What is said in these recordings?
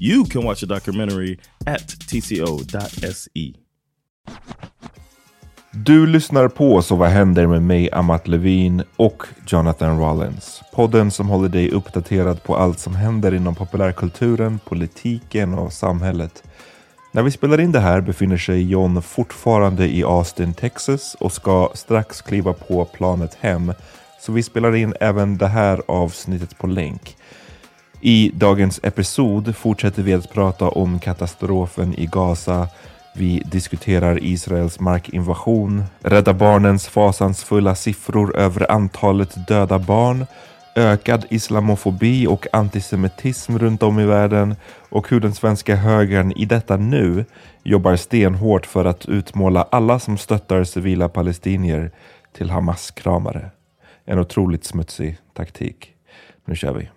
You can watch the documentary at tco.se. Du lyssnar på Så vad händer med mig, Amat Levin och Jonathan Rollins. Podden som håller dig uppdaterad på allt som händer inom populärkulturen, politiken och samhället. När vi spelar in det här befinner sig John fortfarande i Austin, Texas och ska strax kliva på planet hem. Så vi spelar in även det här avsnittet på länk. I dagens episod fortsätter vi att prata om katastrofen i Gaza, vi diskuterar Israels markinvasion, Rädda Barnens fasansfulla siffror över antalet döda barn, ökad islamofobi och antisemitism runt om i världen och hur den svenska högern i detta nu jobbar stenhårt för att utmåla alla som stöttar civila palestinier till Hamas-kramare. En otroligt smutsig taktik. Nu kör vi.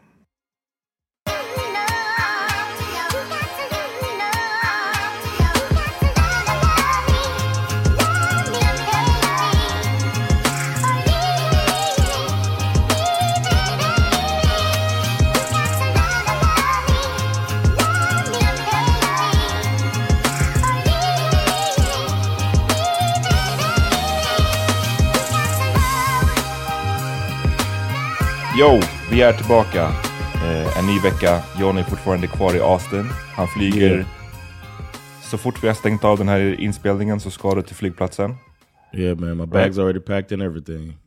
Yo, vi är tillbaka. Eh, en ny vecka. John är fortfarande kvar i Austin. Han flyger. Yeah. Så fort vi har stängt av den här inspelningen så ska du till flygplatsen. Yeah, man, my bag's already packed and everything.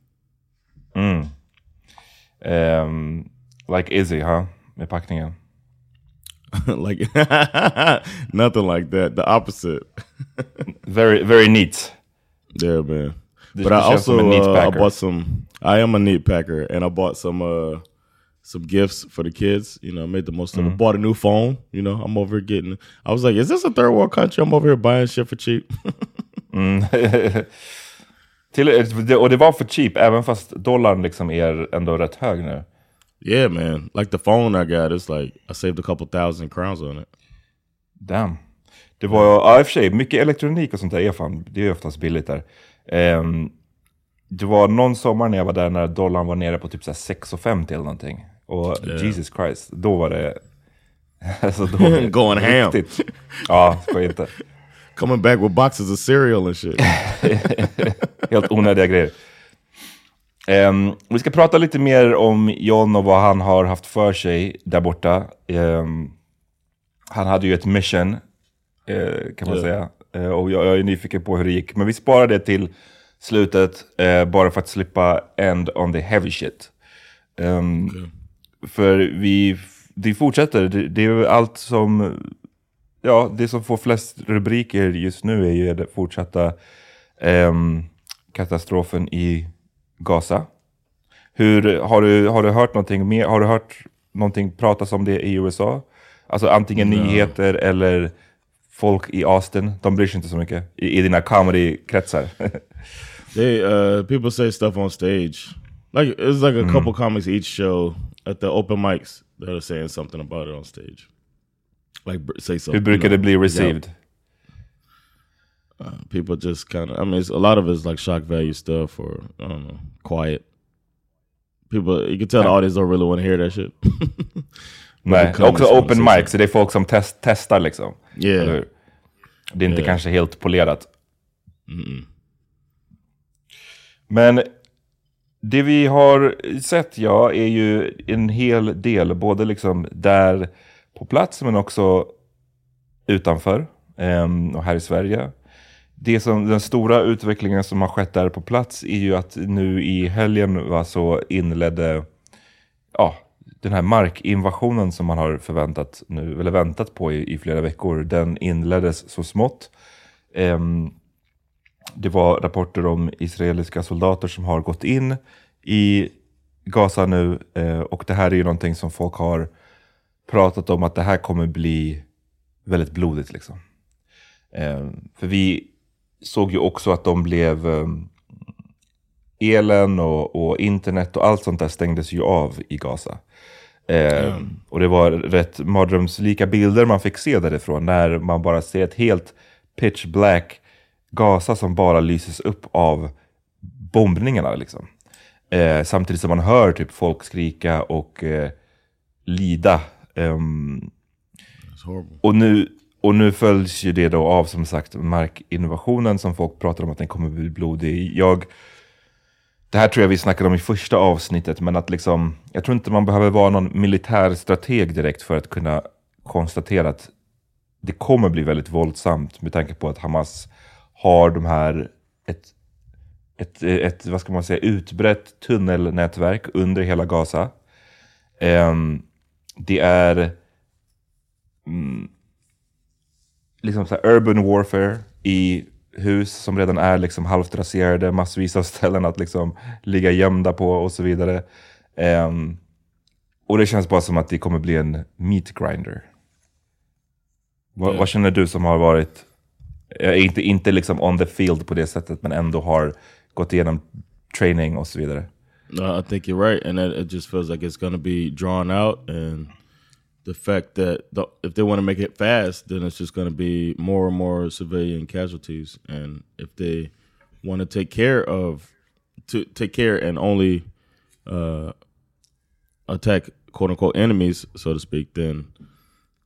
Mm. Ehm, like Izzy, huh? Med packningen. like nothing like that. The opposite. Very, very neat. Yeah, man. But I also uh, I bought some. I am a neat packer, and I bought some uh some gifts for the kids. You know, made the most of it. Bought a new phone. You know, I'm over getting. I was like, is this a third world country? I'm over here buying shit for cheap. Mm. Till, och det var för cheap, även fast dollarn liksom är ändå rätt hög nu. Yeah, man. Like the phone I got, it's like I saved a couple thousand crowns on it. Damn. Det var, ja i och för sig, mycket elektronik och sånt där är fan, det är oftast billigt där. Um, det var någon sommar när jag var där när dollarn var nere på typ 6,50 eller någonting. Och Yeah. Jesus Christ, då var det... alltså då var det Going ham. riktigt- Ja, skoja inte. Coming back with boxes of cereal and shit. Helt onödiga grejer. Ehm, vi ska prata lite mer om John och vad han har haft för sig där borta. Ehm, han hade ju ett mission, eh, kan man Ja. säga. Eh, och jag, jag är nyfiken på hur det gick. Men vi sparar det till slutet, eh, bara för att slippa end on the heavy shit. Ehm, För vi, vi fortsätter, det, det är allt som ja, det som får flest rubriker just nu är ju den fortsatta ehm, katastrofen i Gaza. Hur, har, du, har du hört någonting mer? Har du hört någonting pratas om det i USA? Alltså antingen nyheter eller folk i Austin. De bryr sig inte så mycket i, i dina comedy-kretsar. They uh people say stuff on stage. Like it's like a couple comics each show at the open mics that are saying something about it on stage. Like say Hur something. brukar det bli Yeah. received? Uh, people just kind of. I mean, a lot of it's like shock value stuff or I don't know, quiet. People, you can tell the audience don't really want to hear that shit. Nej, också wanna open mic, så det är folk som test, testar liksom. Yeah. Det är inte Yeah. kanske helt polerat. Men det vi har sett, ja, är ju en hel del, både liksom där på plats men också utanför ehm, och här i Sverige. Det som, den stora utvecklingen som har skett där på plats är ju att nu i helgen va, så inledde ja, den här markinvasionen som man har förväntat nu, eller väntat på i, i flera veckor, den inleddes så smått. Um, det var rapporter om israeliska soldater som har gått in i Gaza nu uh, och det här är ju någonting som folk har pratat om att det här kommer bli väldigt blodigt. Liksom. Um, för vi såg ju också att de blev um, elen och, och internet och allt sånt där stängdes ju av i Gaza. Eh, Och det var rätt mardrömslika bilder man fick se därifrån när man bara ser ett helt pitch black Gaza som bara lyses upp av bombningarna. Liksom. Eh, samtidigt som man hör typ folk skrika och eh, lida. Horrible. och, nu, och nu följs ju det då av som sagt markinvasionen som folk pratar om att den kommer bli blodig. Jag, det här tror jag vi snackade om i första avsnittet, men att liksom, jag tror inte man behöver vara någon militär strateg direkt för att kunna konstatera att det kommer bli väldigt våldsamt med tanke på att Hamas har de här, ett, ett, ett vad ska man säga, utbrett tunnelnätverk under hela Gaza. Um, det är mm, liksom så här urban warfare i hus som redan är liksom halvt raserade, massvis av ställen att liksom ligga gömda på och så vidare. Ehm, och det känns bara som att det kommer bli en meat grinder. Vad, Ja. vad känner du som har varit, eh, inte, inte liksom on the field på det sättet, men ändå har gått igenom training och så vidare? No, I think you're right, and that, it just feels like it's to be drawn out, and the fact that the, if they want to make it fast, then it's just going to be more and more civilian casualties, and if they want to take care of to take care and only uh, attack quote unquote enemies, so to speak, then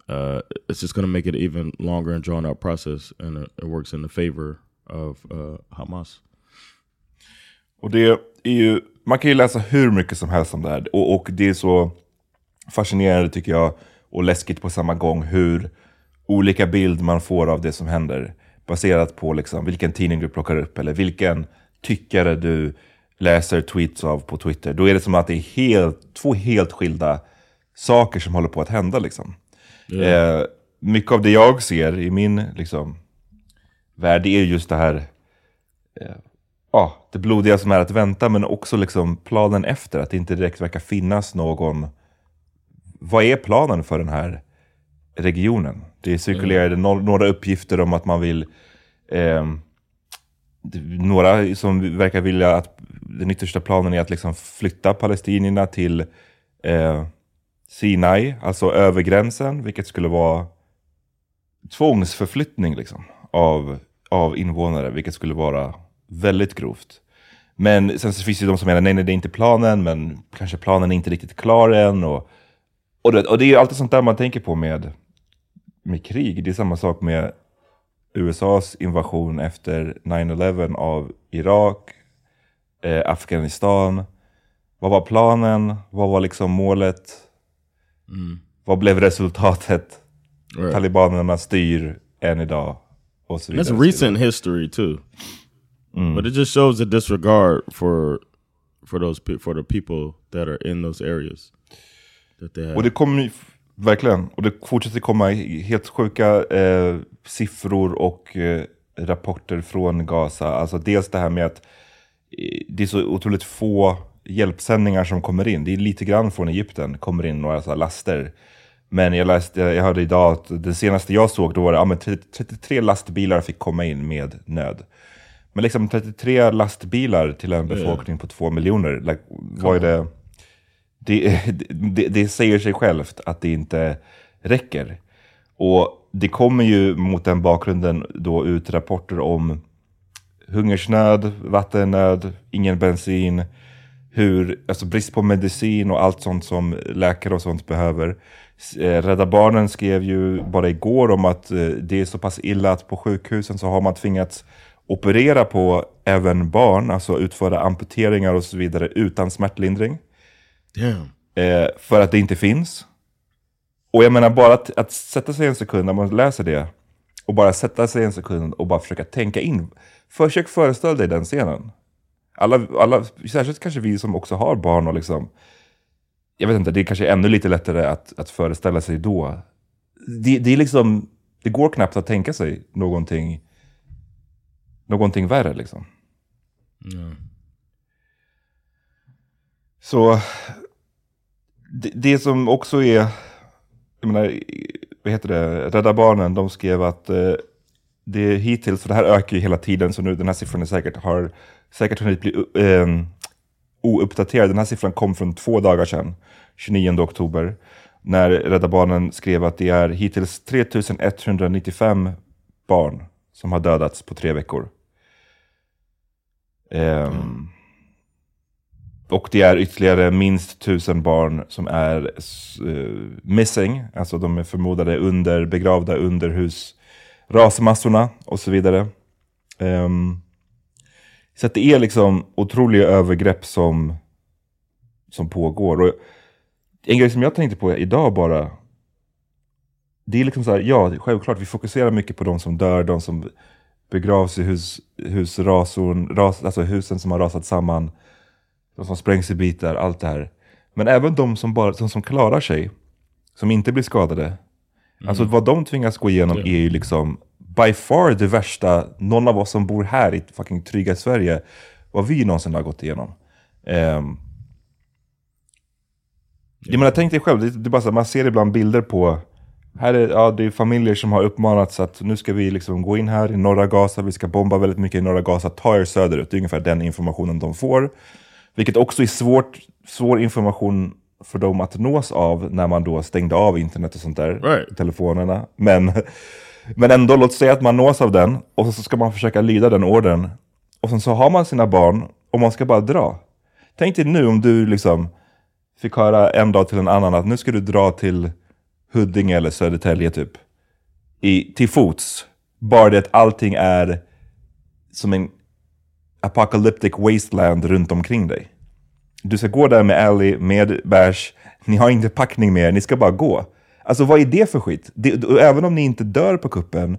uh, it's just going to make it even longer and drawn out process, and it, it works in the favor of uh, Hamas. Och det är ju, man kan ju läsa hur mycket som helst om det här. Och, och det är så fascinerande tycker jag, och läskigt på samma gång, hur olika bild man får av det som händer. Baserat på liksom vilken tidning du plockar upp, eller vilken tyckare du läser tweets av på Twitter. Då är det som att det är helt, två helt skilda saker som håller på att hända. Liksom. Eh, mycket av det jag ser i min liksom, värld är just det här ja, det blodiga som är att vänta, men också liksom planen efter. Att det inte direkt verkar finnas någon... Vad är planen för den här regionen? Det cirkulerade no några uppgifter om att man vill... ehm, några som verkar vilja att den yttersta planen är att liksom flytta palestinierna till eh, Sinai, alltså över gränsen, vilket skulle vara tvångsförflyttning liksom, av, av invånare, vilket skulle vara väldigt grovt. Men sen så finns det de som menar nej, nej, det är inte planen, men kanske planen är inte riktigt klar än. Och, och, det, och det är alltid sånt där man tänker på med, med krig. Det är samma sak med USAs invasion efter 9-11 av Irak, eh, Afghanistan. Vad var planen? Vad var liksom målet? Mm. Vad blev resultatet? Right. Talibanerna styr än idag. Och så vidare. that's recent history too. Mm. But it just shows a disregard for for those for the people that are in those areas. They have. Och det kommer verkligen, och det fortsätter komma helt sjuka eh, siffror och eh, rapporter från Gaza. Alltså dels det här med att eh, det är så otroligt få hjälpsändningar som kommer in. Det är lite grann från Egypten, kommer in några så laster. Men jag, läste, jag hörde idag att det senaste jag såg, då var det ja, men 30 33 lastbilar fick komma in med nöd. Men liksom 33 lastbilar till en befolkning på två miljoner, like, vad är det? Det, det, det säger sig självt att det inte räcker. Och det kommer ju mot den bakgrunden då ut rapporter om hungersnöd, vattennöd, ingen bensin, hur, alltså brist på medicin och allt sånt som läkare och sånt behöver. Eh, Rädda Barnen skrev ju bara igår om att eh, det är så pass illa att på sjukhusen så har man tvingats operera på även barn, alltså utföra amputeringar och så vidare utan smärtlindring. Eh, för att det inte finns. Och jag menar bara att, att sätta sig en sekund när man läser det och bara sätta sig en sekund och bara försöka tänka in. Försök föreställa dig den scenen. Alla, alla, särskilt kanske vi som också har barn och liksom, jag vet inte, det är kanske ännu lite lättare att, att föreställa sig då. Det, det är liksom, det går knappt att tänka sig någonting, någonting värre liksom. Så det, det som också är, jag menar, vad heter det, Rädda Barnen, de skrev att eh, det hittills, för det här ökar ju hela tiden, så nu den här siffran är säkert, har säkert hunnit bli eh, ouppdaterad. Den här siffran kom från två dagar sedan, 29 oktober, när Rädda Barnen skrev att det är hittills 3195 barn som har dödats på tre veckor. Ehm, mm och det är ytterligare minst tusen barn som är uh, missing, alltså de är förmodade under, begravda under hus, rasmassorna och så vidare. Um, så att det är liksom otroliga övergrepp som, som pågår. Och en grej som jag tänkte på idag bara, det är liksom så här, ja självklart vi fokuserar mycket på de som dör, de som begravs i hus, husrasor, ras, alltså husen som har rasat samman, de som sprängs i bitar, allt det här. Men även de som, bara, de som klarar sig, som inte blir skadade. Alltså vad de tvingas gå igenom är ju liksom by far det värsta någon av oss som bor här i fucking trygga Sverige, vad vi någonsin har gått igenom. Um, jag menar, tänk dig själv, det, det bara så, man ser ibland bilder på här är, ja, det är familjer som har uppmanats att nu ska vi liksom gå in här i norra Gaza, vi ska bomba väldigt mycket i norra Gaza, ta er söderut. Det är ungefär den informationen de får. Vilket också är svårt, svår information för dem att nås av när man då stängde av internet och sånt där. Right. Telefonerna. Men, men ändå, låt säga att man nås av den och så ska man försöka lyda den orden. Och sen så har man sina barn och man ska bara dra. Tänk dig nu om du liksom fick höra en dag till en annan att nu ska du dra till Huddinge eller Södertälje typ. I, till fots. Bara det att allting är som en apocalyptic wasteland runt omkring dig. Du ska gå där med Ally, med bärs, ni har inte packning med er, ni ska bara gå. Alltså vad är det för skit? Det, även om ni inte dör på kuppen,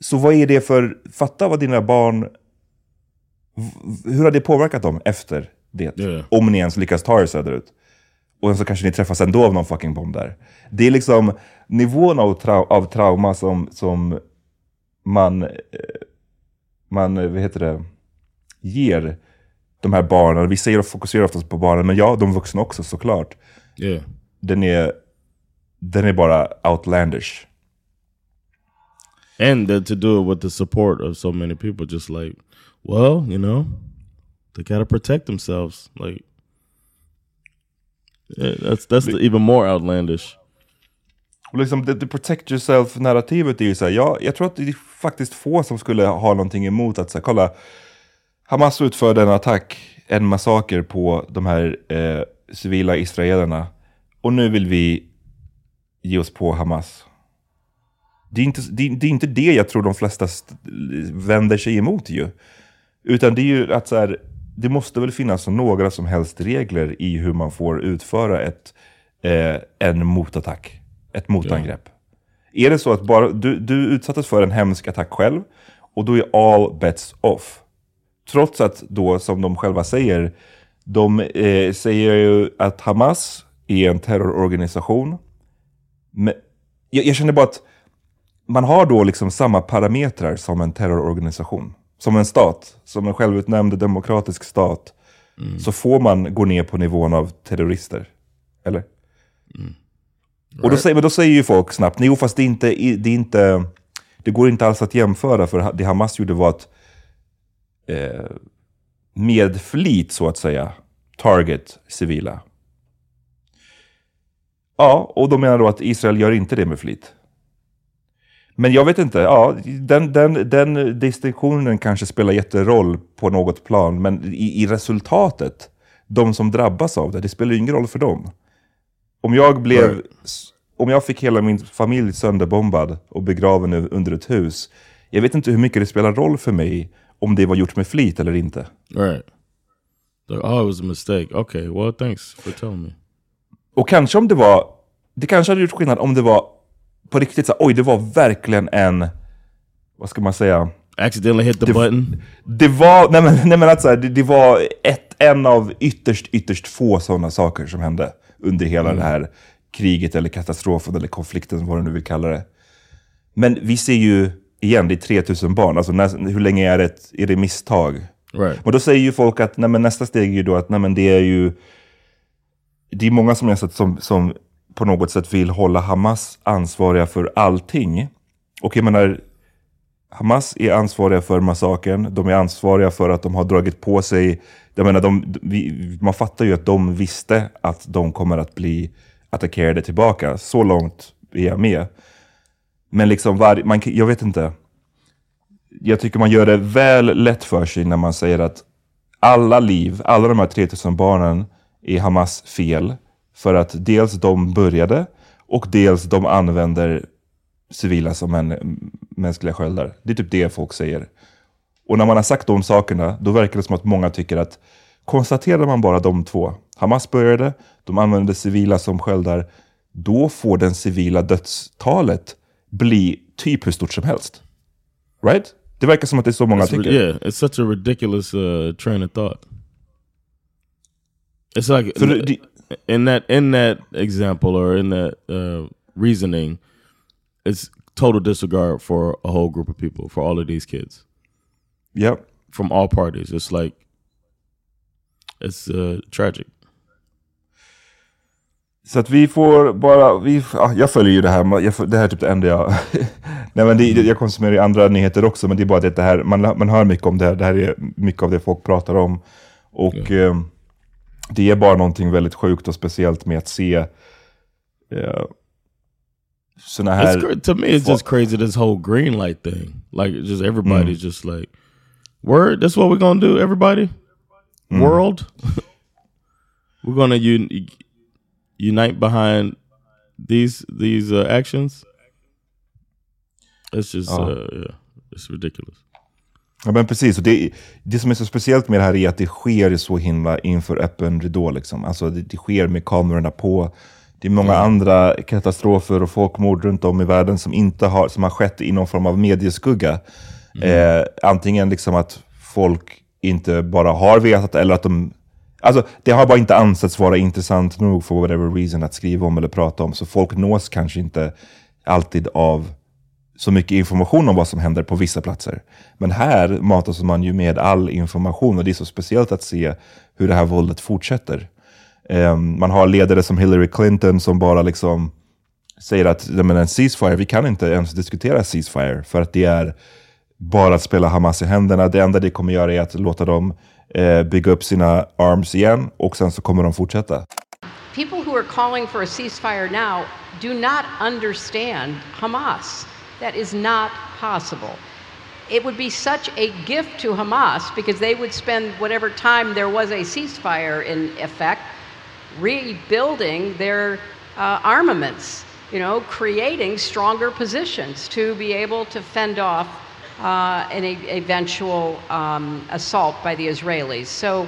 så vad är det för, fatta vad dina barn, hur har det påverkat dem efter det? Ja. Om ni ens lyckas ta er söderut. Och så kanske ni träffas ändå av någon fucking bomb där. Det är liksom nivån av, trau av trauma som, som man, eh, man, vad heter det, ger de här barnen. Vi säger och fokuserar oftast på barnen, men ja, de vuxna också såklart. Yeah. Den är, den är bara outlandish. And then to do it with the support of so many people, just like, well, you know, they gotta protect themselves. Like, yeah, that's that's the, even more outlandish. Och liksom the, the protect yourself-narrativet är ju såhär, ja, jag tror att det är faktiskt få som skulle ha någonting emot att säga, kolla, Hamas utförde en attack, en massaker på de här eh, civila israelerna. Och nu vill vi ge oss på Hamas. Det är, inte, det, det är inte det jag tror de flesta vänder sig emot ju. Utan det är ju att så här, det måste väl finnas några som helst regler i hur man får utföra ett, eh, en motattack ett motangrepp. Ja. Är det så att bara, du, du utsattes för en hemsk attack själv och då är all bets off. Trots att då, som de själva säger, de eh, säger ju att Hamas är en terrororganisation. Men jag, jag, känner bara att man har då liksom samma parametrar som en terrororganisation. Som en stat, som en självutnämnd demokratisk stat. Mm. Så får man gå ner på nivån av terrorister. Eller? Mm. Och då säger, men då säger ju folk snabbt, nej fast det är, inte, det är inte, det går inte alls att jämföra för det Hamas gjorde var att eh, med flit så att säga target civila. Ja, och de menar då att Israel gör inte det med flit. Men jag vet inte, ja, den, den, den distinktionen kanske spelar jätteroll på något plan, men i, i resultatet, de som drabbas av det, det spelar ju ingen roll för dem. Om jag blev... Om jag fick hela min familj sönderbombad och begraven under ett hus. Jag vet inte hur mycket det spelar roll för mig om det var gjort med flit eller inte. Right. Oh, it was a mistake. Okay, well thanks for telling me. Och kanske om det var... Det kanske hade gjort skillnad om det var på riktigt så oj, det var verkligen en... Vad ska man säga? Accidentally hit the det, button? Det var... Nej men, nej, men alltså, det, det var ett, en av ytterst, ytterst få sådana saker som hände under hela mm. det här kriget eller katastrofen eller konflikten, vad du nu vill kalla det. Men vi ser ju, igen, det är 3000 barn. Alltså när, hur länge är det, är det misstag? Right. Och då säger ju folk att nej, men nästa steg är ju då att nej, men det är ju... Det är många som jag sett som, som på något sätt vill hålla Hamas ansvariga för allting. Och jag menar, Hamas är ansvariga för massakern. De är ansvariga för att de har dragit på sig... Jag menar, de, vi, man fattar ju att de visste att de kommer att bli attackerade tillbaka. Så långt är jag med. Men liksom, var, man, jag vet inte. Jag tycker man gör det väl lätt för sig när man säger att alla liv, alla de här 3000 barnen är Hamas fel. För att dels de började och dels de använder civila som en mänskliga sköldar. Det är typ det folk säger. Och när man har sagt de sakerna, då verkar det som att många tycker att konstaterar man bara de två, Hamas började, de använde civila som sköldar, då får den civila dödstalet bli typ hur stort som helst. Right? Det verkar som att det är så många tycker. Yeah, it's such a ridiculous uh, train of thought. It's like in, in that in that example or in that uh, reasoning, it's total disregard for a whole group of people, for all of these kids. Yep. From all parties. It's like it's uh, tragic. Så att vi får bara, vi, ja, jag följer ju det här, jag, det här är typ det enda jag... nej men det, jag konsumerar ju andra nyheter också, men det är bara det, det här, man, man hör mycket om det här, det här är mycket av det folk pratar om. Och yeah. eh, det är bara någonting väldigt sjukt och speciellt med att se eh, såna här... It's, to me it's just crazy this whole green light thing. Like just everybody's mm. just like, word, that's what we're gonna do everybody? Mm. World? we're gonna un unite behind these these uh, actions. It's just ja. uh, yeah, it's ridiculous. Ja men precis, och det, det som är så speciellt med det här är att det sker så himla inför öppen ridå. Liksom. Alltså det, det sker med kamerorna på. Det är många mm. andra katastrofer och folkmord runt om i världen som, inte har, som har skett i någon form av medieskugga. Mm. Eh, antingen liksom att folk inte bara har vetat eller att de Alltså, det har bara inte ansetts vara intressant nog för whatever reason att skriva om eller prata om. Så folk nås kanske inte alltid av så mycket information om vad som händer på vissa platser. Men här matas man ju med all information och det är så speciellt att se hur det här våldet fortsätter. Um, man har ledare som Hillary Clinton som bara liksom säger att men en ceasefire, vi kan inte ens diskutera ceasefire för att det är bara att spela Hamas i händerna. Det enda det kommer göra är att låta dem eh, bygga upp sina arms igen och sen så kommer de fortsätta. People who are calling for a ceasefire now do not understand Hamas. That is not possible. It would be such a gift to Hamas because they would spend whatever time there was a ceasefire in effect rebuilding their uh, armaments, you know, creating stronger positions to be able to fend off uh, an e- eventual um, assault by the Israelis. So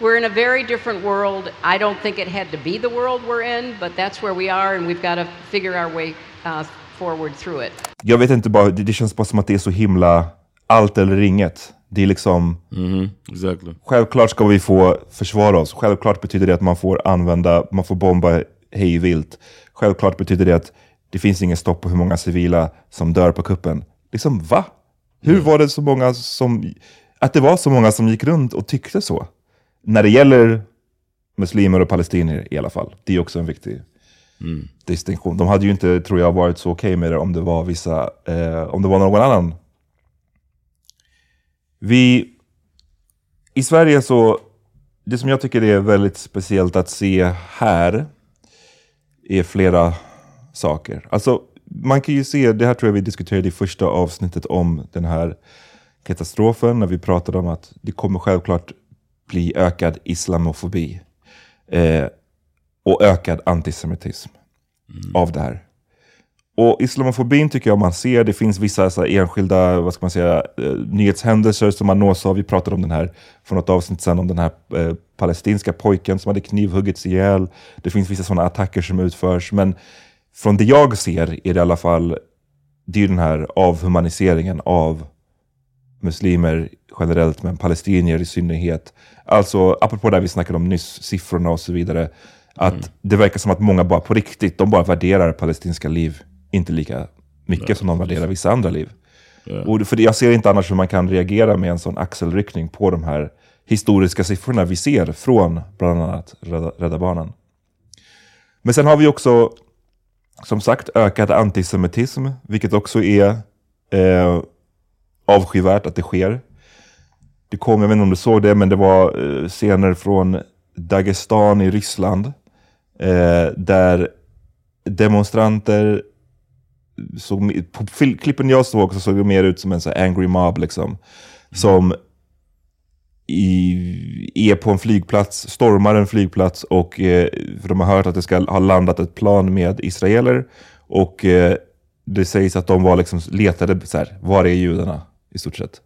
we're in a very different world. I don't think it had to be the world we're in, but that's where we are, and we've got to figure our way uh, forward through it. Jag vet inte, bara, det, känns bara som att det är så himla allt eller inget. Det är liksom, Exactly. självklart ska vi få försvara oss. Självklart betyder det att man får använda, man får bomba hej vilt. Självklart betyder det att det finns ingen stopp på hur många civila som dör på kuppen. Liksom va? Hur var det så många som, att det var så många som gick runt och tyckte så? När det gäller muslimer och palestinier i alla fall. Det är också en viktig distinktion. De hade ju inte, tror jag, varit så okej med det om det var vissa, eh, om det var någon annan. Vi, i Sverige så, det som jag tycker är väldigt speciellt att se här är flera saker. Alltså, man kan ju se, det här tror jag vi diskuterade i första avsnittet om den här katastrofen, när vi pratade om att det kommer självklart bli ökad islamofobi eh, och ökad antisemitism av det här. Och islamofobin tycker jag man ser, det finns vissa så enskilda vad ska man säga, eh, nyhetshändelser som man nås av. Vi pratade om den här för något avsnitt sedan, om den här eh, palestinska pojken som hade knivhuggits ihjäl. Det finns vissa sådana attacker som utförs, men från det jag ser är det i alla fall, det är ju den här avhumaniseringen av muslimer generellt, men palestinier i synnerhet. Alltså, apropå det vi snackade om nyss, siffrorna och så vidare, att det verkar som att många bara på riktigt, de bara värderar palestinska liv inte lika mycket som de värderar vissa andra liv. Och för jag ser inte annars hur man kan reagera med en sån axelryckning på de här historiska siffrorna vi ser från bland annat Rädda Barnen. Men sen har vi också, som sagt, ökad antisemitism, vilket också är eh, avskyvärt att det sker. Det kom, jag vet inte om du såg det, men det var eh, scener från Dagestan i Ryssland. Eh, där demonstranter, såg, på klippen jag såg så såg det mer ut som en så angry mob liksom. Som i, är på en flygplats, stormar en flygplats och eh, för de har hört att det ska ha landat ett plan med israeler. Och eh, det sägs att de var liksom, letade så här, var är judarna? I stort sett.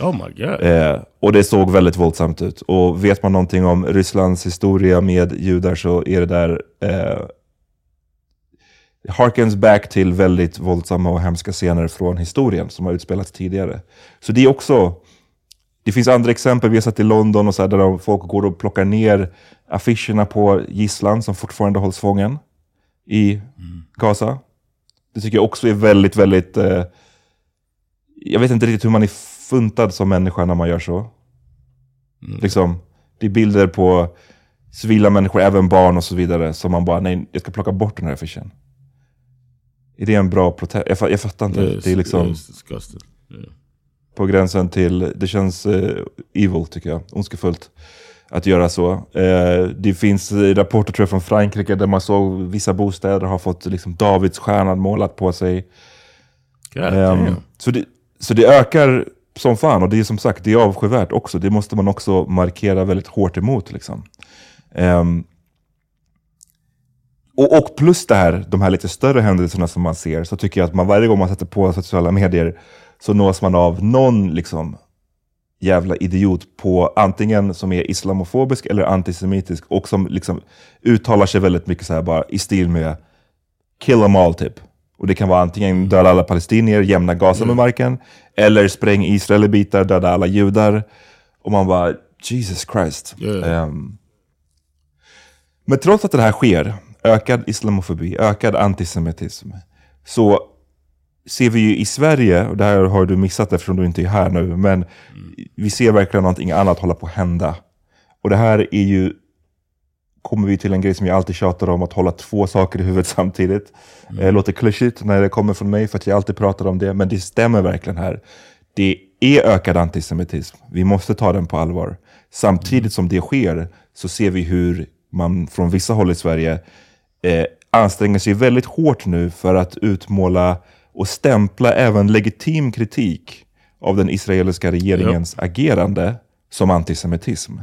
Oh my god. Eh, och det såg väldigt våldsamt ut. Och vet man någonting om Rysslands historia med judar så är det där eh, harkens back till väldigt våldsamma och hemska scener från historien som har utspelats tidigare. Så det är också, det finns andra exempel, vi har sett i London och så här, där de- folk går och plockar ner affischerna på gisslan som fortfarande hålls fången i Gaza. Det tycker jag också är väldigt, väldigt... Eh, jag vet inte riktigt hur man är funtad som människa när man gör så. Liksom, det är bilder på civila människor, även barn och så vidare, som man bara, nej, jag ska plocka bort den här affischen. Är det en bra protest? Jag, jag fattar inte. Yes, det är liksom yes. Yeah. På gränsen till, det känns eh, evil tycker jag, ondskefullt att göra så. Eh, det finns rapporter tror jag från Frankrike där man såg vissa bostäder har fått liksom Davidsstjärnan målat på sig. Damn. så, det, så det ökar som fan och det är som sagt det är avskyvärt också. Det måste man också markera väldigt hårt emot. Liksom. Ehm, och, och plus det här, de här lite större händelserna som man ser, så tycker jag att man varje gång man sätter på sociala medier så nås man av någon liksom jävla idiot på antingen som är islamofobisk eller antisemitisk och som liksom uttalar sig väldigt mycket så här bara i stil med kill them all typ. Och det kan vara antingen döda alla palestinier, jämna Gaza med marken, eller spräng Israel i bitar, döda alla judar. Och man bara, Jesus Christ. Yeah. Ehm, men trots att det här sker, ökad islamofobi, ökad antisemitism, så ser vi ju i Sverige, och det här har du missat eftersom du inte är här nu, men vi ser verkligen någonting annat hålla på att hända. Och det här är ju kommer vi till en grej som jag alltid tjatar om, att hålla två saker i huvudet samtidigt. Mm. Det låter klyschigt när det kommer från mig, för att jag alltid pratar om det, men det stämmer verkligen här. Det är ökad antisemitism. Vi måste ta den på allvar. Samtidigt som det sker så ser vi hur man från vissa håll i Sverige eh, anstränger sig väldigt hårt nu för att utmåla och stämpla även legitim kritik av den israeliska regeringens yep. agerande som antisemitism.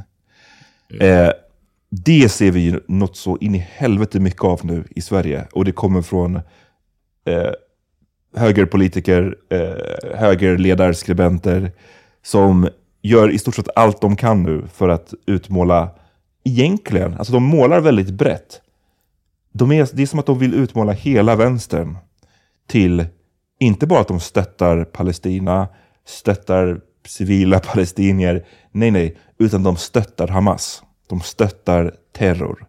Eh, det ser vi något så in i helvete mycket av nu i Sverige. Och det kommer från eh, högerpolitiker, eh, högerledarskribenter som gör i stort sett allt de kan nu för att utmåla, egentligen, alltså de målar väldigt brett. De är, det är som att de vill utmåla hela vänstern till, inte bara att de stöttar Palestina, stöttar civila palestinier, nej nej, utan de stöttar Hamas. De stöttar terror.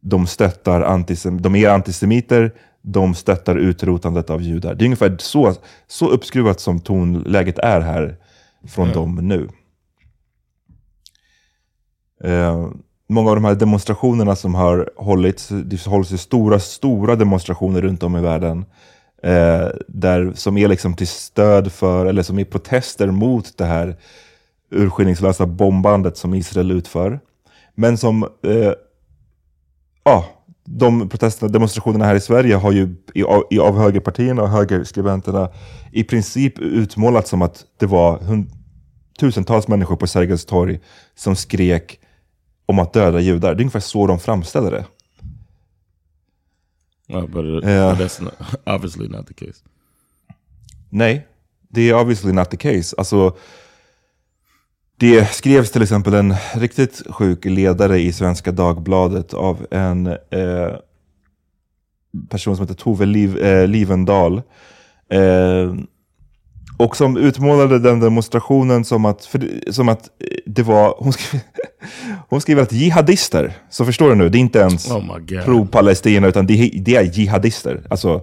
De stöttar antisem de är antisemiter, de stöttar utrotandet av judar. Det är ungefär så, så uppskruvat som tonläget är här från mm. dem nu. Eh, många av de här demonstrationerna som har hållits, det hålls ju stora, stora demonstrationer runt om i världen. Eh, där, som är liksom till stöd för, eller som är protester mot det här urskillningslösa bombandet som Israel utför. Men som, eh, ja, de protesterna, demonstrationerna här i Sverige har ju i, i, av högerpartierna och högerskribenterna i princip utmålat som att det var hund, tusentals människor på Sergels torg som skrek om att döda judar. Det är ungefär så de framställer det. Well, but, it, uh, that's not, obviously not the case. Nej, det är obviously not the case. Alltså, det skrevs till exempel en riktigt sjuk ledare i Svenska Dagbladet av en eh, person som heter Tove Liv, eh, Livendal. Eh, och som utmålade den demonstrationen som att, för, som att det var, hon skrev, hon skrev att jihadister, så förstår du nu, det är inte ens oh pro-Palestina utan det, det, är jihadister. Alltså,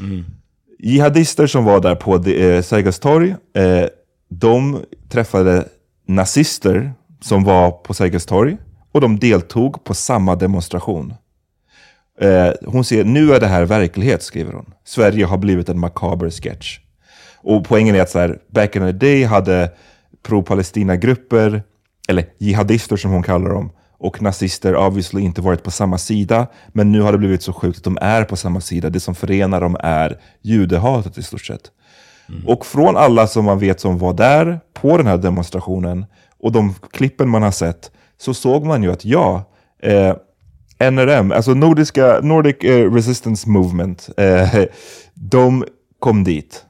mm. Jihadister som var där på eh, Sergels torg, eh, de träffade nazister som var på Sergels torg och de deltog på samma demonstration. Eh, hon säger, nu är det här verklighet, skriver hon. Sverige har blivit en makaber sketch. Och poängen är att så här, back in the day hade pro-Palestina-grupper, eller jihadister som hon kallar dem, och nazister obviously inte varit på samma sida. Men nu har det blivit så sjukt att de är på samma sida. Det som förenar dem är judehatet i stort sett. Mm. Och från alla som man vet som var där på den här demonstrationen och de klippen man har sett så såg man ju att ja, eh, NRM, alltså Nordiska, Nordic eh, Resistance Movement, eh, de kom dit.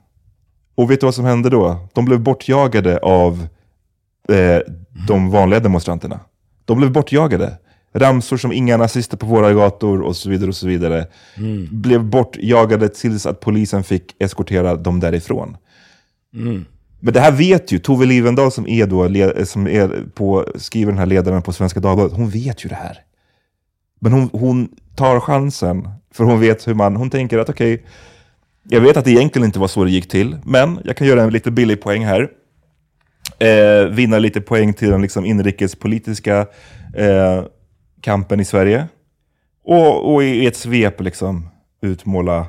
Och vet du vad som hände då? De blev bortjagade av eh, de vanliga demonstranterna. De blev bortjagade. Ramsor som inga nazister på våra gator och så vidare. och så vidare. Mm. Blev bortjagade tills att polisen fick eskortera dem därifrån. Mm. Men det här vet ju Tove Livendal som är, då, som är på, skriver den här ledaren på Svenska Dagbladet. Hon vet ju det här. Men hon, hon tar chansen. För hon vet hur man, hon tänker att okej, okay, jag vet att det egentligen inte var så det gick till, men jag kan göra en lite billig poäng här. Eh, vinna lite poäng till den liksom inrikespolitiska eh, kampen i Sverige. Och, och i ett svep liksom utmåla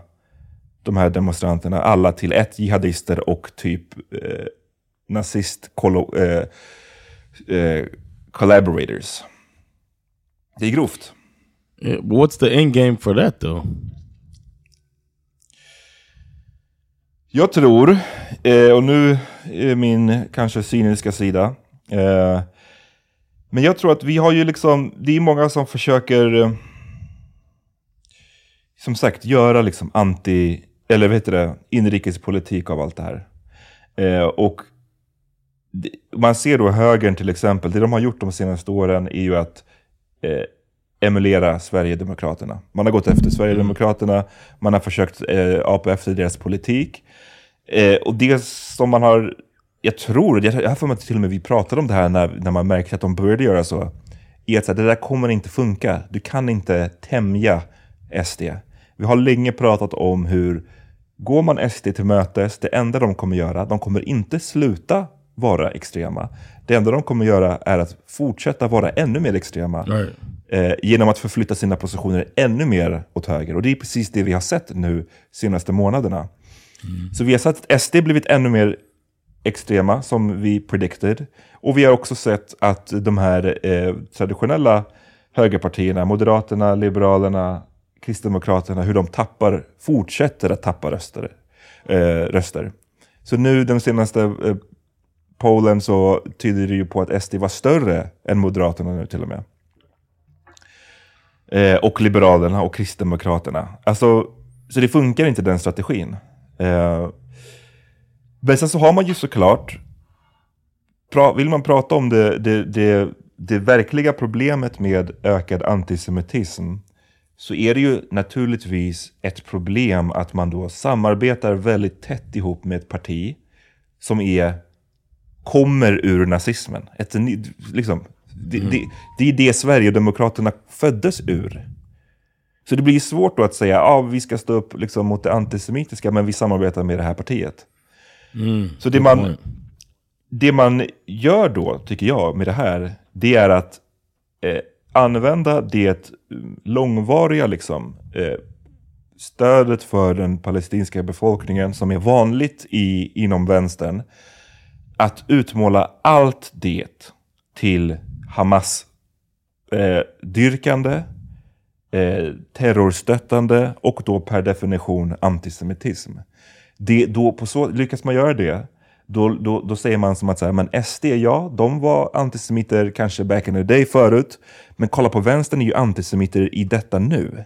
de här demonstranterna, alla till ett jihadister och typ eh, nazist eh, eh, collaborators. Det är grovt. Eh, what's the end game for that though? Jag tror, eh, och nu är min kanske cyniska sida, eh, men jag tror att vi har ju liksom, det är många som försöker, eh, som sagt, göra liksom anti, eller vet det, inrikespolitik av allt det här. Eh, och man ser då högern till exempel, det de har gjort de senaste åren är ju att eh, emulera Sverigedemokraterna. Man har gått efter Sverigedemokraterna, man har försökt eh, apa efter deras politik. Eh, och det som man har, jag tror, jag har för mig till och med vi pratade om det här när, när man märkte att de började göra så, är att det där kommer inte funka. Du kan inte tämja SD. Vi har länge pratat om hur går man SD till mötes, det enda de kommer göra, de kommer inte sluta vara extrema. Det enda de kommer göra är att fortsätta vara ännu mer extrema eh, genom att förflytta sina positioner ännu mer åt höger. Och det är precis det vi har sett nu senaste månaderna. Så vi har sett att SD blivit ännu mer extrema, som vi predicted. Och vi har också sett att de här eh, traditionella högerpartierna, Moderaterna, Liberalerna, Kristdemokraterna, hur de tappar, fortsätter att tappa röster. Eh, röster. Så nu den senaste eh, pollen så tyder det ju på att SD var större än Moderaterna nu till och med. Eh, och Liberalerna och Kristdemokraterna. Alltså, så det funkar inte den strategin. Eh, men sen så har man ju såklart, pra, vill man prata om det, det, det, det verkliga problemet med ökad antisemitism så är det ju naturligtvis ett problem att man då samarbetar väldigt tätt ihop med ett parti som är, kommer ur nazismen. Ett, liksom, det, det, det är det Sverigedemokraterna föddes ur. Så det blir svårt då att säga att ah, vi ska stå upp liksom, mot det antisemitiska men vi samarbetar med det här partiet. Mm, Så det man, det man gör då, tycker jag, med det här, det är att eh, använda det långvariga liksom, eh, stödet för den palestinska befolkningen som är vanligt i, inom vänstern. Att utmåla allt det till Hamas eh, dyrkande, eh, terrorstöttande och då per definition antisemitism. Det, då, på så, lyckas man göra det, då, då, då säger man som att så här, men SD, ja, de var antisemiter kanske back in the day förut, men kolla på vänstern är ju antisemiter i detta nu.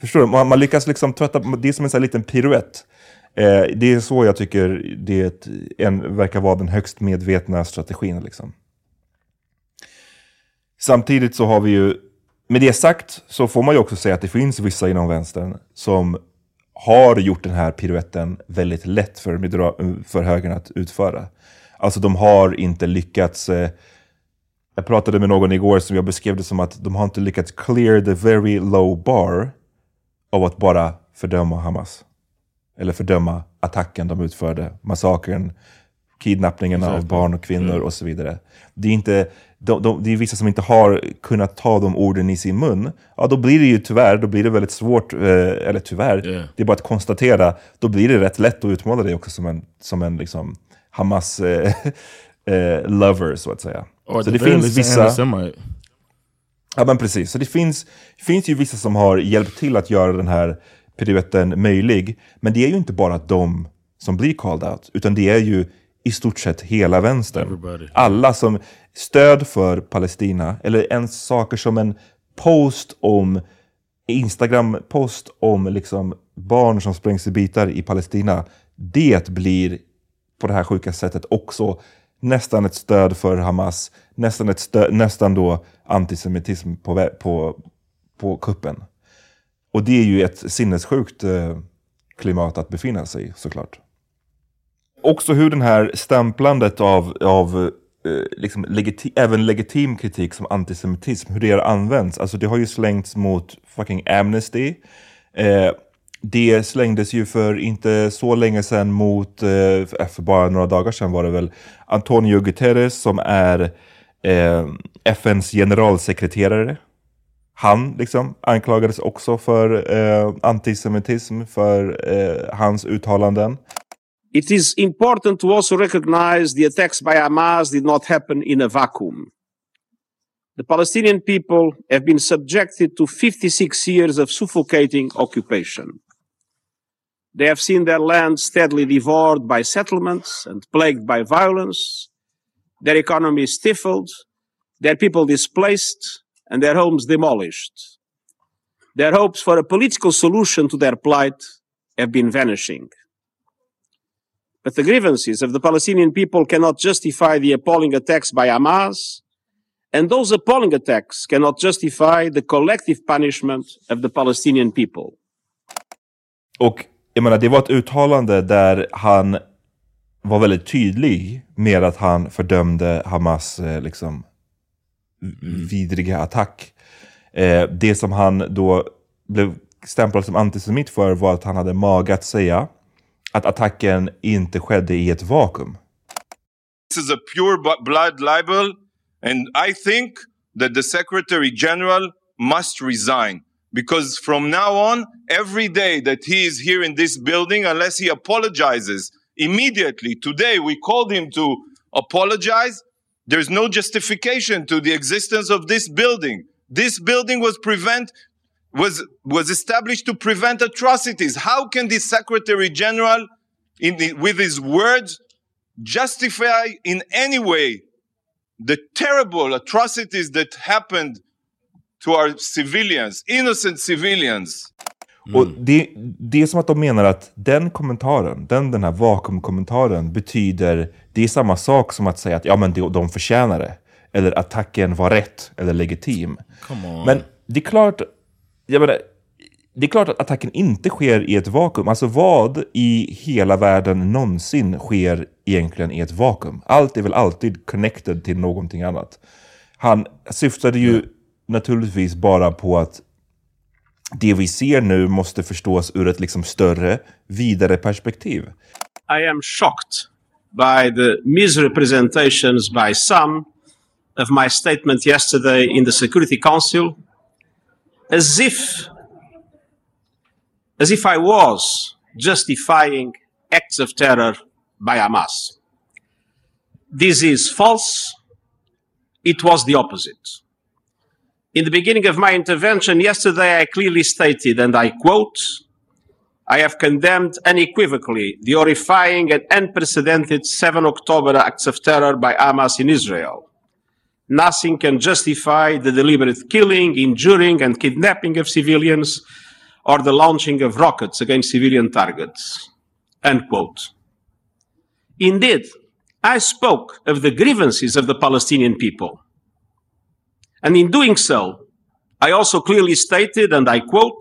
Förstår du? Man, man lyckas liksom trötta, det är som en sån här liten piruett. Eh, det är så jag tycker det en, verkar vara den högst medvetna strategin. Liksom. Samtidigt så har vi ju, med det sagt så får man ju också säga att det finns vissa inom vänstern som har gjort den här piruetten väldigt lätt för, för högern att utföra. Alltså de har inte lyckats, eh, jag pratade med någon igår som jag beskrev det som att de har inte lyckats clear the very low bar av att bara fördöma Hamas. Eller fördöma attacken de utförde, massakern, kidnappningarna av barn och kvinnor och så vidare. Det är, inte, de, de, det är vissa som inte har kunnat ta de orden i sin mun. Ja, då blir det ju tyvärr, då blir det väldigt svårt, eh, eller tyvärr, Yeah. det är bara att konstatera, då blir det rätt lätt att utmåla dig också som en, som en liksom, Hamas eh, eh, så att säga. Or så det very finns vissa... Ja men precis, så det finns, finns ju vissa som har hjälpt till att göra den här piruetten möjlig. Men det är ju inte bara de som blir called out, utan det är ju i stort sett hela vänstern. Everybody. Alla som stöd för Palestina, eller en saker som en post om Instagram-post om liksom barn som sprängs i bitar i Palestina. Det blir på det här sjuka sättet också nästan ett stöd för Hamas, nästan, ett stö- nästan då antisemitism på, på, på kuppen. Och det är ju ett sinnessjukt eh, klimat att befinna sig i såklart. Också hur den här stämplandet av, av eh, liksom legiti- även legitim kritik som antisemitism, hur det har använts. Alltså det har ju slängts mot fucking Amnesty. Eh, det slängdes ju för inte så länge sedan mot, eh, för bara några dagar sedan var det väl, Antonio Guterres som är eh, FNs generalsekreterare. Han liksom anklagades också för eh, antisemitism för eh, hans uttalanden. It is important to also recognize the attacks by Hamas did not happen in a vacuum. The Palestinian people have been subjected to 56 years of suffocating occupation. They have seen their land steadily devoured by settlements and plagued by violence, their economy stifled, their people displaced, and their homes demolished. Their hopes for a political solution to their plight have been vanishing. But the grievances of the Palestinian people cannot justify the appalling attacks by Hamas, and those appalling attacks cannot justify the collective punishment of the Palestinian people. Och jag menar, det var ett uttalande där han var väldigt tydlig med att han fördömde Hamas eh, liksom, vidriga attack. Eh, det som han då blev stämplad som antisemit för var att han hade mage att säga att attacken inte skedde i ett vakuum. This is a pure blood libel, and I think that the Secretary General must resign. Because from now on, every day that he is here in this building, unless he apologizes immediately, today we called him to apologize, there's no justification to the existence of this building. This building was prevent was was established to prevent atrocities. How can the Secretary General, in the, with his words, justify in any way the terrible atrocities that happened to our civilians, innocent civilians. Mm. Och det, det är som att de menar att den kommentaren, den, den här vakuumkommentaren betyder, det är samma sak som att säga att ja men de, de förtjänar det. Eller attacken var rätt eller legitim. Men det är klart, jag menar, det är klart att attacken inte sker i ett vakuum. Alltså vad i hela världen någonsin sker egentligen i ett vakuum? Allt är väl alltid connected till någonting annat. Han syftade ju mm. naturligtvis bara på att det vi ser nu måste förstås ur ett liksom större, vidare perspektiv. I am shocked by the misrepresentations by some of my statement yesterday in the Security Council as if as if I was justifying acts of terror by Hamas. This is false. It was the opposite. In the beginning of my intervention yesterday, I clearly stated, and I quote, I have condemned unequivocally the horrifying and unprecedented 7 October acts of terror by Hamas in Israel. Nothing can justify the deliberate killing, injuring, and kidnapping of civilians or the launching of rockets against civilian targets. Indeed, I spoke of the grievances of the Palestinian people and in doing so, I also clearly stated, and I quote,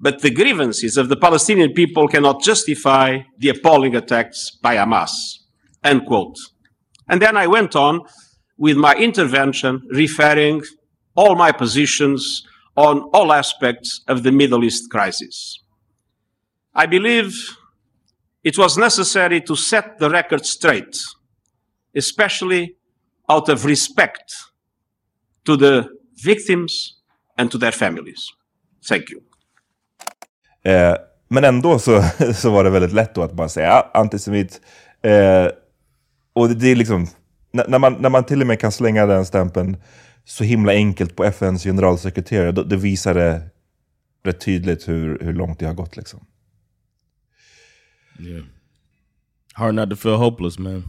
but the grievances of the Palestinian people cannot justify the appalling attacks by Hamas, end quote. And then I went on with my intervention referring all my positions on all aspects of the Middle East crisis. I believe it was necessary to set the record straight, especially out of respect to the victims and to their families. Thank you. Eh, men ändå så, så var det väldigt lätt då att bara säga antisemit. Eh, och det är liksom, när, man, när man till och med kan slänga den stämpeln så himla enkelt på FNs generalsekreterare, då, det visar det rätt tydligt hur, hur långt det har gått. Liksom. Yeah. Hard not to feel hopeless man.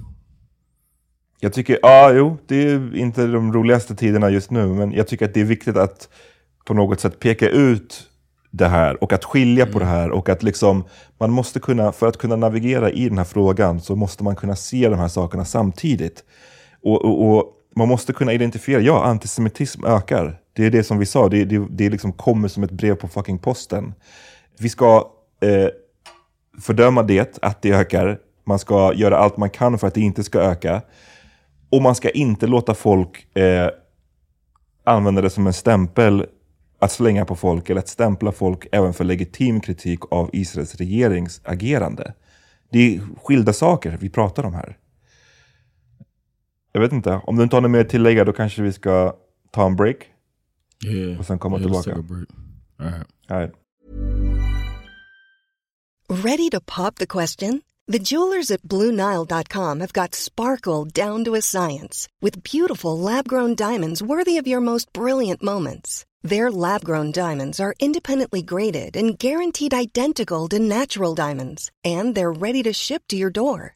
Jag tycker, ja jo, det är inte de roligaste tiderna just nu, men jag tycker att det är viktigt att på något sätt peka ut det här och att skilja mm. på det här och att liksom man måste kunna, för att kunna navigera i den här frågan så måste man kunna se de här sakerna samtidigt. Och, och, och man måste kunna identifiera, ja, antisemitism ökar. Det är det som vi sa, det, det, det liksom kommer som ett brev på fucking posten. Vi ska eh, fördöma det, att det ökar. Man ska göra allt man kan för att det inte ska öka. Och man ska inte låta folk eh, använda det som en stämpel att slänga på folk eller att stämpla folk även för legitim kritik av Israels regerings agerande. Det är skilda saker vi pratar om här. Jag vet inte, om du inte har något mer att tillägga då kanske vi ska ta en break. Yeah. Och sen komma yeah, tillbaka. All right. All right. Ready to pop the question? The jewelers at BlueNile.com have got sparkle down to a science with beautiful lab-grown diamonds worthy of your most brilliant moments. Their lab-grown diamonds are independently graded and guaranteed identical to natural diamonds, and they're ready to ship to your door.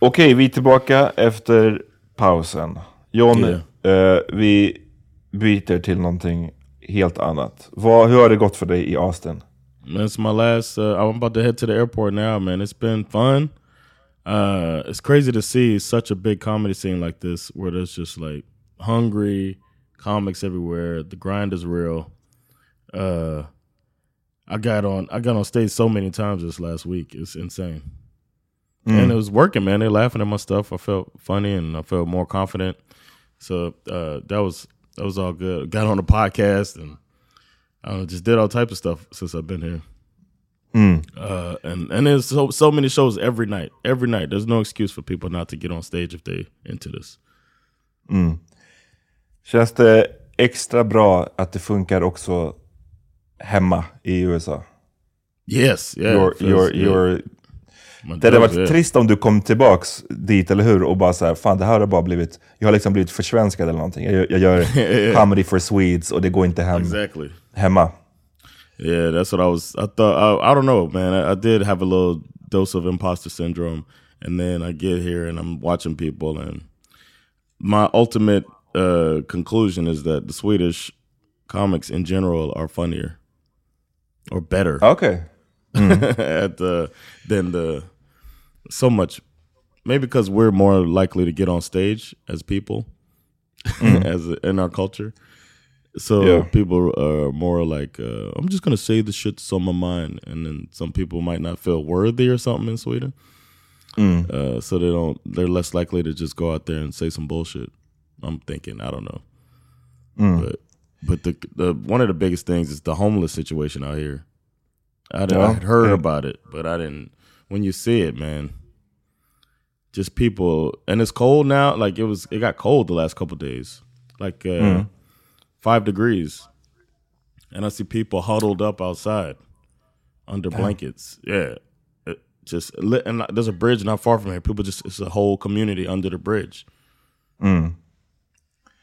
Okej, vi är tillbaka efter pausen. John, eh, vi byter till någonting helt annat. Vad, hur har det gått för dig i Austin? It's my last. Uh, I'm about to head to the airport now, man. It's been fun. Uh, it's crazy to see such a big comedy scene like this, where there's just like hungry comics everywhere. The grind is real. Uh, I got on. I got on stage so many times this last week. It's insane. Mm. And it was working, man. They're laughing at my stuff. I felt funny and I felt more confident. So uh, that was that was all good. Got on the podcast and I know, just did all types of stuff since I've been here. Mm. Uh, and and there's so so many shows every night. Every night, there's no excuse for people not to get on stage if they into this. Mm. Känns det extra bra att det funkar också hemma i USA? Yes, yeah. Your, feels- your, yeah. your, Man det hade varit yeah. trist om du kom tillbaks dit, eller hur? Och bara så här, fan det här har bara blivit, jag har liksom blivit försvenskad eller någonting. Jag, gör- jag gör comedy for Swedes och det går inte hem Exactly. hemma. Yeah, that's what I was. I thought. I, I don't know, man. I, I did have a little dose of imposter syndrome, and then I get here and I'm watching people, and my ultimate uh, conclusion is that the Swedish comics in general are funnier or better. Okay. at the than the so much. Maybe because we're more likely to get on stage as people, as in our culture. So Yeah. people are more like, uh, I'm just gonna say the shit that's on my mind, and then some people might not feel worthy or something in Sweden. Mm. Uh, so they don't. They're less likely to just go out there and say some bullshit. I'm thinking. I don't know. Mm. But but the the one of the biggest things is the homeless situation out here. I, did, I Yeah, had heard yeah. about it, but I didn't. When you see it, man, just people, and it's cold now. Like it was, it got cold the last couple days, like uh, Mm. five degrees, and I see people huddled up outside under Damn. blankets. Yeah, it just lit, and there's a bridge not far from here. People just it's a whole community under the bridge. Mm.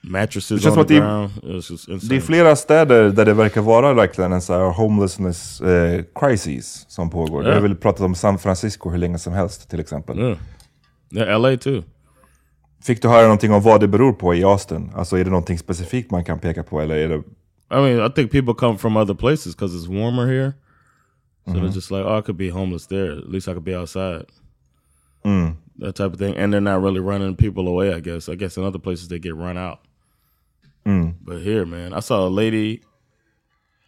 Det Mattresses känns on the det, ground. Just det är flera städer där det verkar vara verkligen en så här homelessness eh, crisis som pågår. Ja. Jag har väl pratat om San Francisco hur länge som helst till exempel. Yeah. Yeah, LA too. Fick du höra någonting om vad det beror på i Austin? Alltså är det någonting specifikt man kan peka på eller är det... I mean, I think people come from other places because it's warmer here. So Mhm. they're just like, oh, I could be homeless there. At least I could be outside. Mm. That type of thing. And they're not really running people away, I guess. I guess in other places they get run out. Mm. But here, man, I saw a lady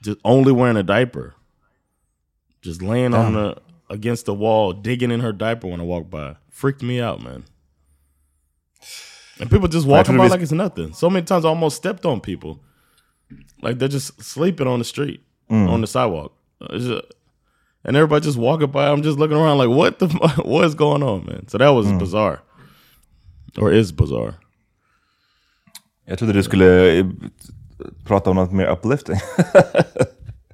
just only wearing a diaper. Just laying on the against the wall, digging in her diaper when I walked by. Freaked me out, man. And people just walking by like it's nothing. So many times I almost stepped on people. Like they're just sleeping on the street, Mm. on the sidewalk. It's just- and everybody just walking by. I'm just looking around like, what the what is going on, man? So that was Mm. bizarre. Or is bizarre. Jag trodde du skulle eh, prata om något mer uplifting.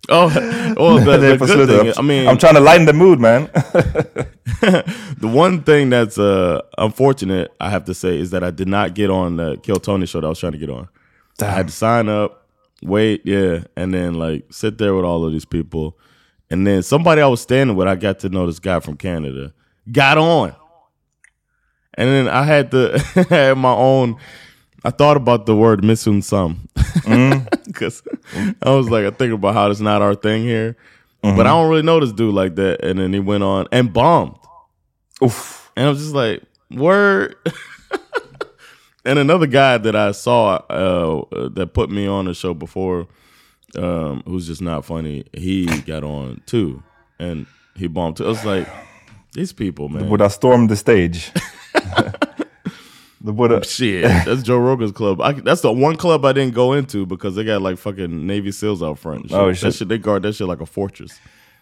Oh, well, the, Det the good thing, I mean, I'm trying to lighten the mood man. the one thing that's uh, unfortunate, I have to say, is that I did not get on the Kill Tony show that I was trying to get on. I had to sign up, wait, yeah, and then like sit there with all of these people. And then somebody I was standing with, I got to know this guy from Canada, got on. And then I had to have my own. I thought about the word missing some because I was like, I think about how it's not our thing here. But I don't really know this dude like that. And then he went on and bombed. Oof. And I was just like, word. and another guy that I saw uh, that put me on the show before, um, who's just not funny, he got on too. And he bombed too. I was like, these people, man. borde ha stormed the stage. du borde... Shit, that's Joe Rogan's club. I, that's the one club I didn't go into because they got like fucking Navy SEALs out front. shit. Oh, That shit. shit, they guard that shit like a fortress.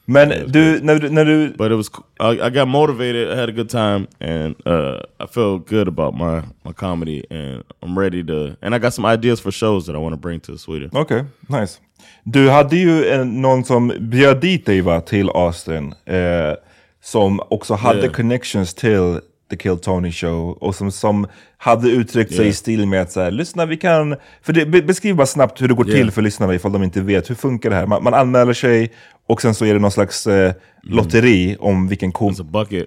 Men du, när, du- när du... But it was, I, I got motivated, I had a good time, and uh, I feel good about my, my comedy, and I'm ready to, and I got some ideas for shows that I want to bring to Sweden. okay, nice. Du hade ju en, någon som bjöd dit dig va, till Austin. Eh, som också hade Yeah. connections till The Kill Tony Show. Och som, som hade uttryckt sig Yeah. i stil med att så här, lyssna vi kan... För det, be, beskriv bara snabbt hur det går Yeah. till för lyssnarna ifall de inte vet. Hur funkar det här? Man, man anmäler sig och sen så är det någon slags eh, lotteri om vilken, kom, It's a bucket.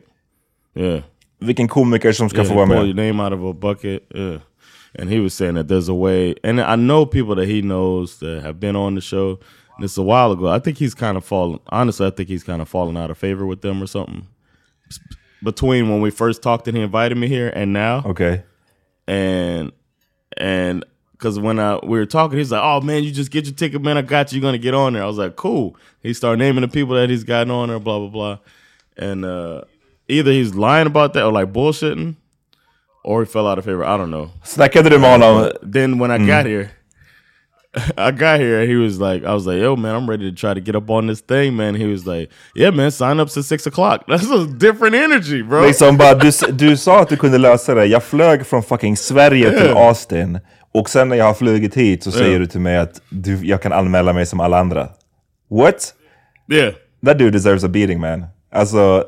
Yeah. vilken komiker som ska yeah, få vara med. your name out of a bucket. Yeah. And he was saying that there's a way, and I know people that he knows that have been on the show. And it's a while ago. I think he's kind of fallen. Honestly, I think he's kind of fallen out of favor with them or something. Between when we first talked and he invited me here and now. Okay. and and because when I we were talking, he's like, "Oh man, you just get your ticket, man. I got you. You're gonna get on there." I was like, "Cool." He started naming the people that he's gotten on there, blah blah blah, and uh, either he's lying about that or like bullshitting, or he fell out of favor. I don't know. so Snackade du med honom? Then when I got here, I got here and he was like, I was like, "Yo, man, I'm ready to try to get up on this thing, man." He was like, "Yeah, man, sign up to six o'clock." That's a different energy, bro. Liksom bara, du, du sa att du kunde lösa det. Jag flög från fucking Sverige till. Austin. Och sen när jag har flugit hit så säger Yeah. du till mig att du, jag kan anmäla mig som alla andra. What? yeah. That dude deserves a beating man. Alltså,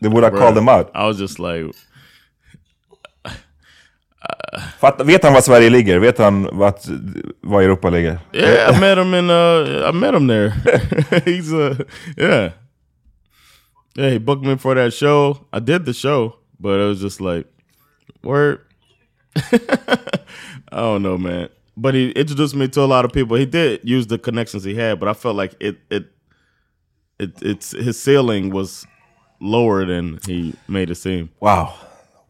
they would have called him out. I was just like, Fatt, vet han var Sverige ligger? Vet han vart, var Europa ligger? Yeah, I met him in uh I met him there. He's uh yeah. Yeah, he booked me for that show. I did the show, but it was just like word. I don't know, man. But he introduced me to a lot of people. He did use the connections he had, but I felt like it it it it's his ceiling was lower than he made it seem. Wow.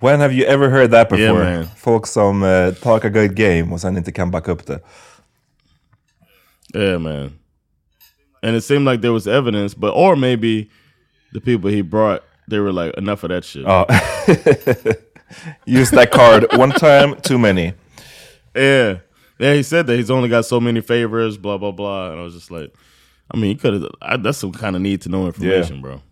When have you ever heard that before? Yeah. Folk som uh, talk a good game och sen inte kan backa upp det. Yeah, man. And it seemed like there was evidence, but or maybe the people he brought, they were like, enough of that shit. Ja. Use that card one time too many. Yeah. Yeah, he said that he's only got so many favors, blah, blah, blah. And I was just like, I mean, he could have, that's some kind of need to know information, bro.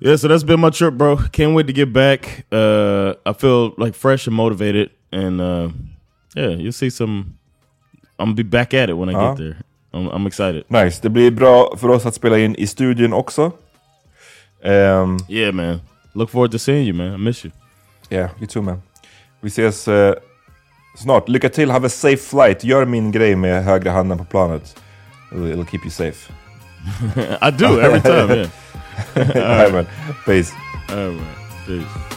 Yeah, so that's been my trip, bro. Can't wait to get back. Uh, I feel like fresh and motivated. And uh, yeah, you'll see some, I'm going to be back at it when I Ja. get there. I'm, I'm excited. Nice. Det blir bra för oss att spela in i studion också. Um, Yeah, man. Look forward to seeing you, man. I miss you. yeah, you too man. Vi ses eh, snart. Lycka till, have a safe flight. Gör min grej med högra handen på planet. It'll, it'll keep you safe. I do every time, yeah. Alright man. Peace. All right, man. Peace.